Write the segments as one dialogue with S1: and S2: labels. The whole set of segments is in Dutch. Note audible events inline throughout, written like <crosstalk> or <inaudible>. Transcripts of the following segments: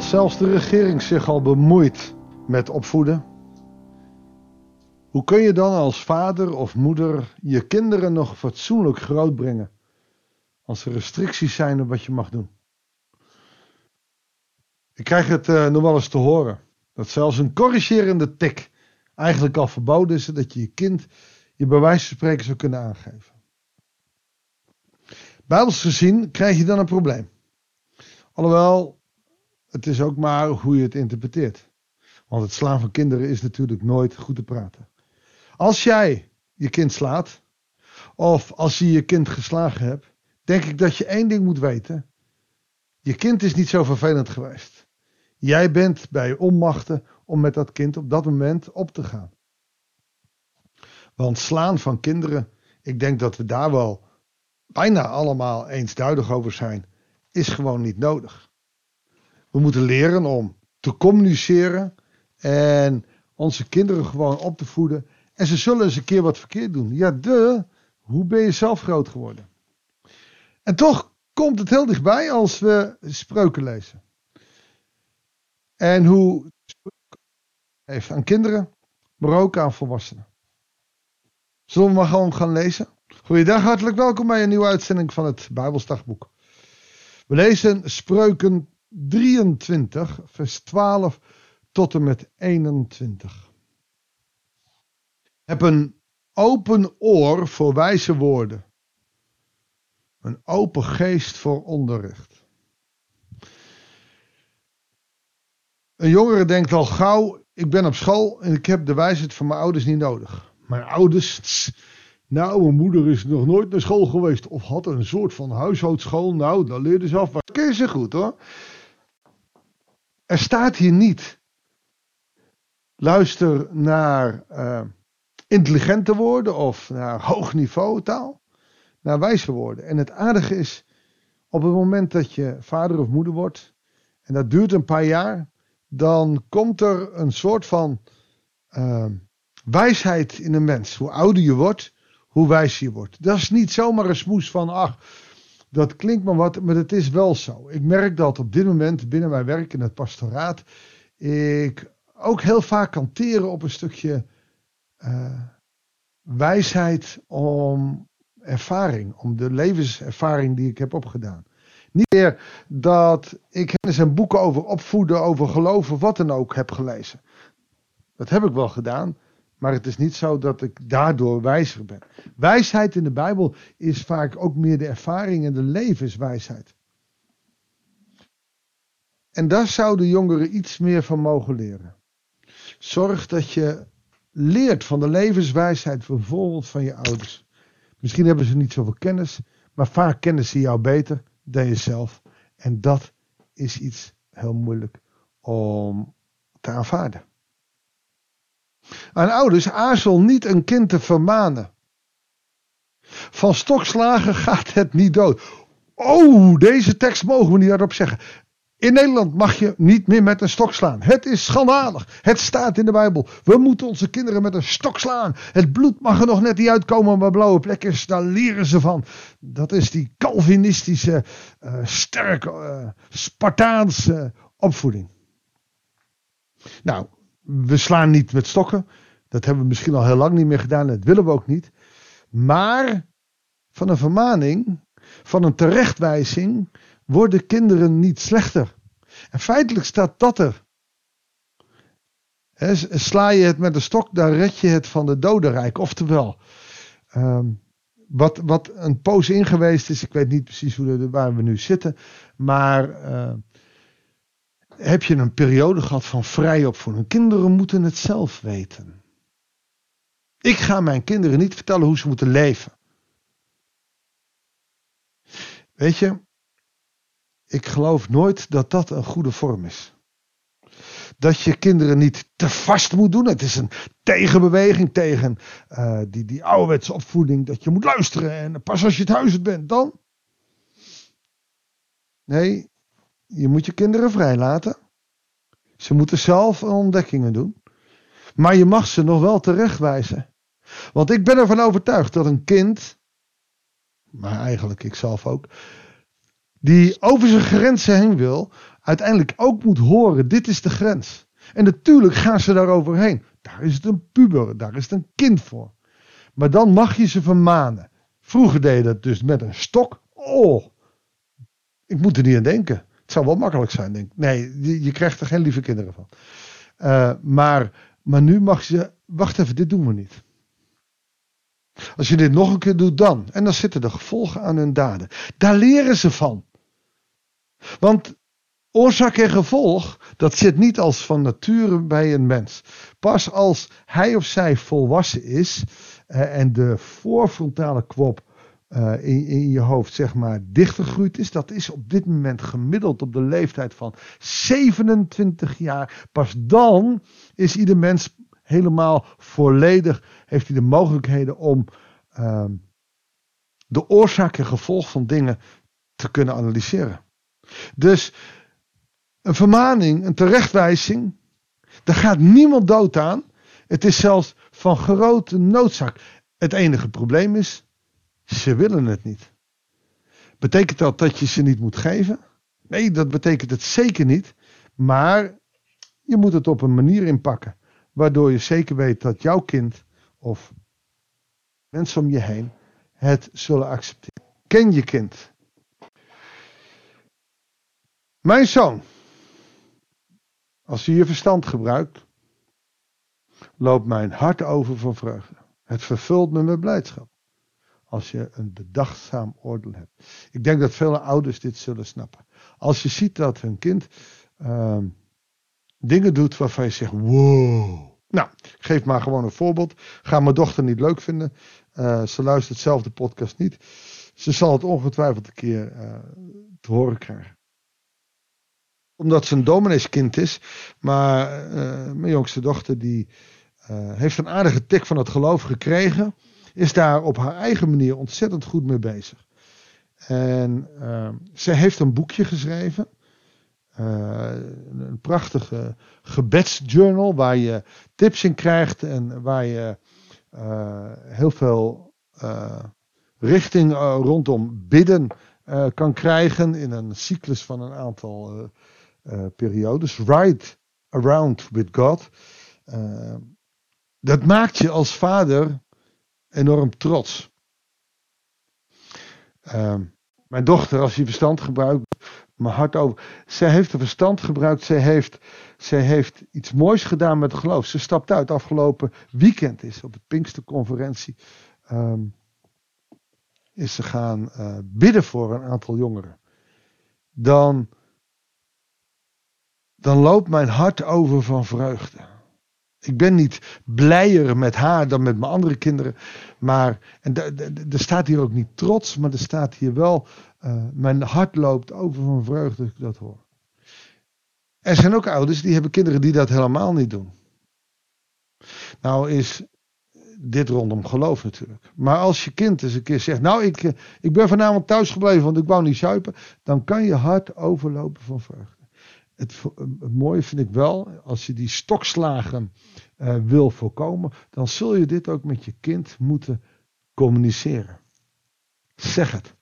S1: Als zelfs de regering zich al bemoeit met opvoeden, hoe kun je dan als vader of moeder je kinderen nog fatsoenlijk grootbrengen als er restricties zijn op wat je mag doen? Ik krijg het uh, nog wel eens te horen dat zelfs een corrigerende tik eigenlijk al verboden is dat je je kind je bij wijze van spreken zou kunnen aangeven. Bijbels gezien krijg je dan een probleem. Alhoewel, het is ook maar hoe je het interpreteert. Want het slaan van kinderen is natuurlijk nooit goed te praten. Als jij je kind slaat, of als je je kind geslagen hebt, denk ik dat je één ding moet weten. Je kind is niet zo vervelend geweest. Jij bent bij onmachten om met dat kind op dat moment op te gaan. Want slaan van kinderen, ik denk dat we daar wel bijna allemaal eensduidig over zijn, is gewoon niet nodig. We moeten leren om te communiceren en onze kinderen gewoon op te voeden. En ze zullen eens een keer wat verkeerd doen. Ja, de, hoe ben je zelf groot geworden? En toch komt het heel dichtbij als we spreuken lezen. En hoe heeft aan kinderen, maar ook aan volwassenen. Zullen we maar gewoon gaan lezen? Goeiedag, hartelijk welkom bij een nieuwe uitzending van het Bijbelsdagboek. We lezen Spreuken 23, vers 12 tot en met 21. Heb een open oor voor wijze woorden. Een open geest voor onderricht. Een jongere denkt al gauw, ik ben op school en ik heb de wijsheid van mijn ouders niet nodig. Mijn ouders, nou, mijn moeder is nog nooit naar school geweest of had een soort van huishoudschool. Nou, dan leerde ze af. Maar ken ze goed hoor. Er staat hier niet. Luister naar uh, intelligente woorden of naar hoog niveau taal. Naar wijze woorden. En het aardige is, op het moment dat je vader of moeder wordt, en dat duurt een paar jaar, dan komt er een soort van uh, wijsheid in een mens. Hoe ouder je wordt, hoe wijs je wordt. Dat is niet zomaar een smoes van, ach, dat klinkt maar wat, maar het is wel zo. Ik merk dat op dit moment binnen mijn werk in het pastoraat, ik ook heel vaak kan teren op een stukje uh, wijsheid om ervaring, om de levenservaring die ik heb opgedaan. Niet meer dat ik kennis en boeken over opvoeden, over geloven, wat dan ook heb gelezen. Dat heb ik wel gedaan, maar het is niet zo dat ik daardoor wijzer ben. Wijsheid in de Bijbel is vaak ook meer de ervaring en de levenswijsheid. En daar zouden jongeren iets meer van mogen leren. Zorg dat je leert van de levenswijsheid bijvoorbeeld van je ouders. Misschien hebben ze niet zoveel kennis, maar vaak kennen ze jou beter dan jezelf. En dat is iets heel moeilijk om te aanvaarden. Aan ouders aarzel niet een kind te vermanen. Van stokslagen <laughs> gaat het niet dood. Oh, deze tekst mogen we niet hardop zeggen. In Nederland mag je niet meer met een stok slaan. Het is schandalig. Het staat in de Bijbel. We moeten onze kinderen met een stok slaan. Het bloed mag er nog net niet uitkomen maar blauwe plekjes. Daar leren ze van. Dat is die Calvinistische, uh, sterke, uh, Spartaanse opvoeding. Nou, we slaan niet met stokken. Dat hebben we misschien al heel lang niet meer gedaan. Dat willen we ook niet. Maar van een vermaning, van een terechtwijzing, worden kinderen niet slechter. En feitelijk staat dat er. sla je het met een stok, dan red je het van de dodenrijk. Oftewel, um, wat, wat een poos ingeweest is, ik weet niet precies hoe waar we nu zitten, maar uh, heb je een periode gehad van vrij opvoeding. Kinderen moeten het zelf weten. Ik ga mijn kinderen niet vertellen hoe ze moeten leven. Weet je, ik geloof nooit dat dat een goede vorm is. Dat je kinderen niet te vast moet doen. Het is een tegenbeweging tegen uh, die, die ouderwetse opvoeding. Dat je moet luisteren en pas als je het huis bent, dan. Nee, je moet je kinderen vrijlaten. Ze moeten zelf ontdekkingen doen. Maar je mag ze nog wel terechtwijzen. Want ik ben ervan overtuigd dat een kind, maar eigenlijk ik zelf ook, die over zijn grenzen heen wil, uiteindelijk ook moet horen: dit is de grens. En natuurlijk gaan ze daar overheen. Daar is het een puber, daar is het een kind voor. Maar dan mag je ze vermanen. Vroeger deed je dat dus met een stok. Oh, ik moet er niet aan denken. Het zou wel makkelijk zijn, denk. Nee, je, krijgt er geen lieve kinderen van. Uh, maar, maar nu mag je. Wacht even, dit doen we niet. Als je dit nog een keer doet, dan. En dan zitten de gevolgen aan hun daden. Daar leren ze van. Want oorzaak en gevolg, dat zit niet als van nature bij een mens. Pas als hij of zij volwassen is uh, en de voorfrontale kwop uh, in, in, je hoofd zeg maar dichtgegroeid is. Dat is op dit moment gemiddeld op de leeftijd van 27 jaar. Pas dan is ieder mens helemaal volledig, heeft hij de mogelijkheden om uh, de oorzaak en gevolg van dingen te kunnen analyseren. Dus een vermaning, een terechtwijzing, daar gaat niemand dood aan. Het is zelfs van grote noodzaak. Het enige probleem is, ze willen het niet. Betekent dat dat je ze niet moet geven? Nee, dat betekent het zeker niet. Maar je moet het op een manier inpakken. Waardoor je zeker weet dat jouw kind of mensen om je heen het zullen accepteren. Ken je kind. Mijn zoon, als je je verstand gebruikt, loopt mijn hart over van vreugde. Het vervult me met blijdschap. Als je een bedachtzaam oordeel hebt. Ik denk dat vele ouders dit zullen snappen. Als je ziet dat hun kind uh, dingen doet waarvan je zegt: wow. Nou, geef maar gewoon een voorbeeld. Ga mijn dochter niet leuk vinden. Uh, ze luistert zelf de podcast niet. Ze zal het ongetwijfeld een keer uh, te horen krijgen. Omdat ze een domineeskind is. Maar uh, mijn jongste dochter die heeft een aardige tik van het geloof gekregen is daar op haar eigen manier ontzettend goed mee bezig. En uh, zij heeft een boekje geschreven. Uh, een prachtige gebedsjournal waar je tips in krijgt en waar je uh, heel veel richting rondom bidden kan krijgen in een cyclus van een aantal periodes. Ride around with God. dat maakt je als vader enorm trots. Uh, mijn dochter, als je verstand gebruikt, mijn hart over. Zij heeft een verstand gebruikt. Zij heeft, zij heeft iets moois gedaan met het geloof. Ze stapt uit. Afgelopen weekend is op de Pinksterconferentie. Um, is ze gaan uh, bidden voor een aantal jongeren. Dan, dan loopt mijn hart over van vreugde. Ik ben niet blijer met haar dan met mijn andere kinderen. Maar en er staat hier ook niet trots, maar er staat hier wel. Uh, mijn hart loopt over van vreugde als ik dat hoor. Er zijn ook ouders die hebben kinderen die dat helemaal niet doen. Nou is dit rondom geloof natuurlijk. Maar als je kind eens een keer zegt: Nou, ik, eh, ik ben vanavond thuis gebleven, want ik wou niet zuipen. Dan kan je hart overlopen van vreugde het, mooie vind ik wel, als je die stokslagen uh, wil voorkomen, dan zul je dit ook met je kind moeten communiceren. Zeg het.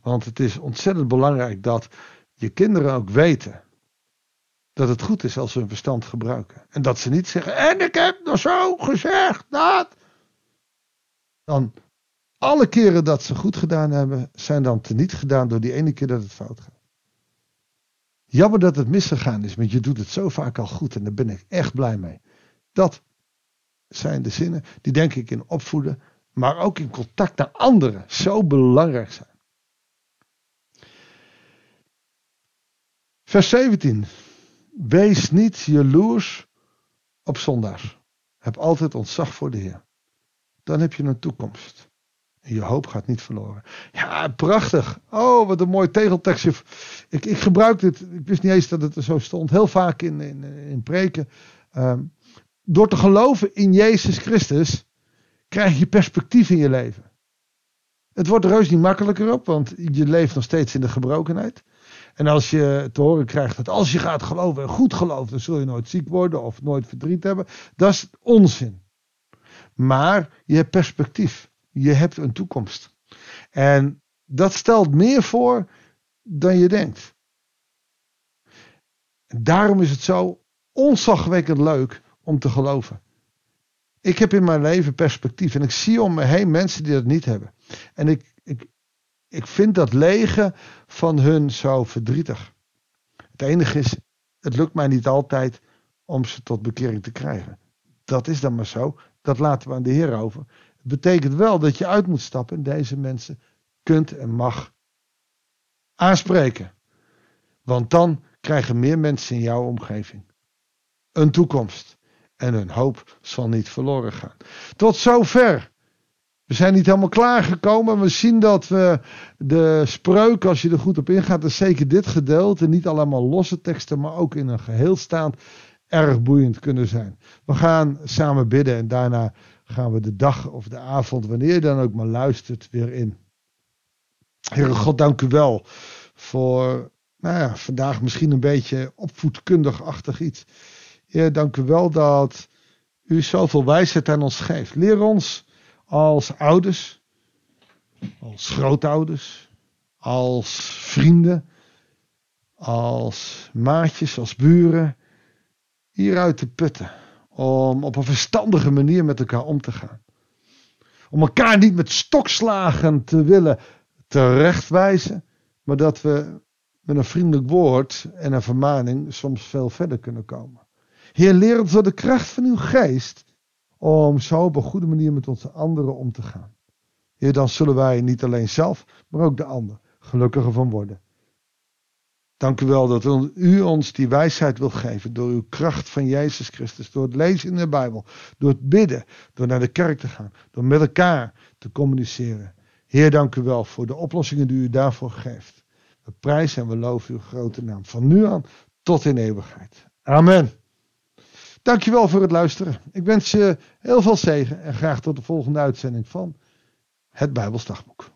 S1: Want het is ontzettend belangrijk dat je kinderen ook weten dat het goed is als ze hun verstand gebruiken. En dat ze niet zeggen, en ik heb nog zo gezegd dat. Dan alle keren dat ze goed gedaan hebben, zijn dan teniet gedaan door die ene keer dat het fout gaat. Jammer dat het misgegaan is, want je doet het zo vaak al goed en daar ben ik echt blij mee. Dat zijn de zinnen die denk ik in opvoeden, maar ook in contact naar anderen zo belangrijk zijn. Vers 17. Wees niet jaloers op zondaars. Heb altijd ontzag voor de Heer. Dan heb je een toekomst. Je hoop gaat niet verloren. Ja, prachtig. Oh, wat een mooi tegeltekstje. Ik, ik gebruik dit. Ik wist niet eens dat het er zo stond. Heel vaak in, in, in preken. Um, door te geloven in Jezus Christus. krijg je perspectief in je leven. Het wordt heus niet makkelijker op. Want je leeft nog steeds in de gebrokenheid. En als je te horen krijgt dat als je gaat geloven en goed gelooft. dan zul je nooit ziek worden of nooit verdriet hebben. Dat is onzin. Maar je hebt perspectief je hebt een toekomst. En dat stelt meer voor dan je denkt. En daarom is het zo onzagwekkend leuk om te geloven. Ik heb in mijn leven perspectief en ik zie om me heen mensen die dat niet hebben. En ik, ik, ik vind dat lege van hun zo verdrietig. Het enige is, het lukt mij niet altijd om ze tot bekering te krijgen. Dat is dan maar zo. Dat laten we aan de Heer over. Betekent wel dat je uit moet stappen en deze mensen kunt en mag aanspreken. Want dan krijgen meer mensen in jouw omgeving een toekomst. En hun hoop zal niet verloren gaan. Tot zover. We zijn niet helemaal klaargekomen. We zien dat we de spreuk, als je er goed op ingaat, is zeker dit gedeelte, niet allemaal losse teksten, maar ook in een geheel staand, erg boeiend kunnen zijn. We gaan samen bidden en daarna gaan we de dag of de avond, wanneer je dan ook maar luistert, weer in. Heere God, dank u wel voor nou ja, vandaag misschien een beetje opvoedkundig-achtig iets. Heer, dank u wel dat u zoveel wijsheid aan ons geeft. Leer ons als ouders, als grootouders, als vrienden, als maatjes, als buren, hieruit te putten. Om op een verstandige manier met elkaar om te gaan. Om elkaar niet met stokslagen te willen terechtwijzen, maar dat we met een vriendelijk woord en een vermaning soms veel verder kunnen komen. Heer, leer ons door de kracht van uw geest om zo op een goede manier met onze anderen om te gaan. Heer, dan zullen wij niet alleen zelf, maar ook de ander gelukkiger van worden. Dank u wel dat u ons die wijsheid wil geven door uw kracht van Jezus Christus, door het lezen in de Bijbel, door het bidden, door naar de kerk te gaan, door met elkaar te communiceren. Heer, dank u wel voor de oplossingen die u daarvoor geeft. We prijzen en we loven uw grote naam van nu aan tot in eeuwigheid. Amen. Dankjewel voor het luisteren. Ik wens je heel veel zegen en graag tot de volgende uitzending van het Bijbelsdagboek.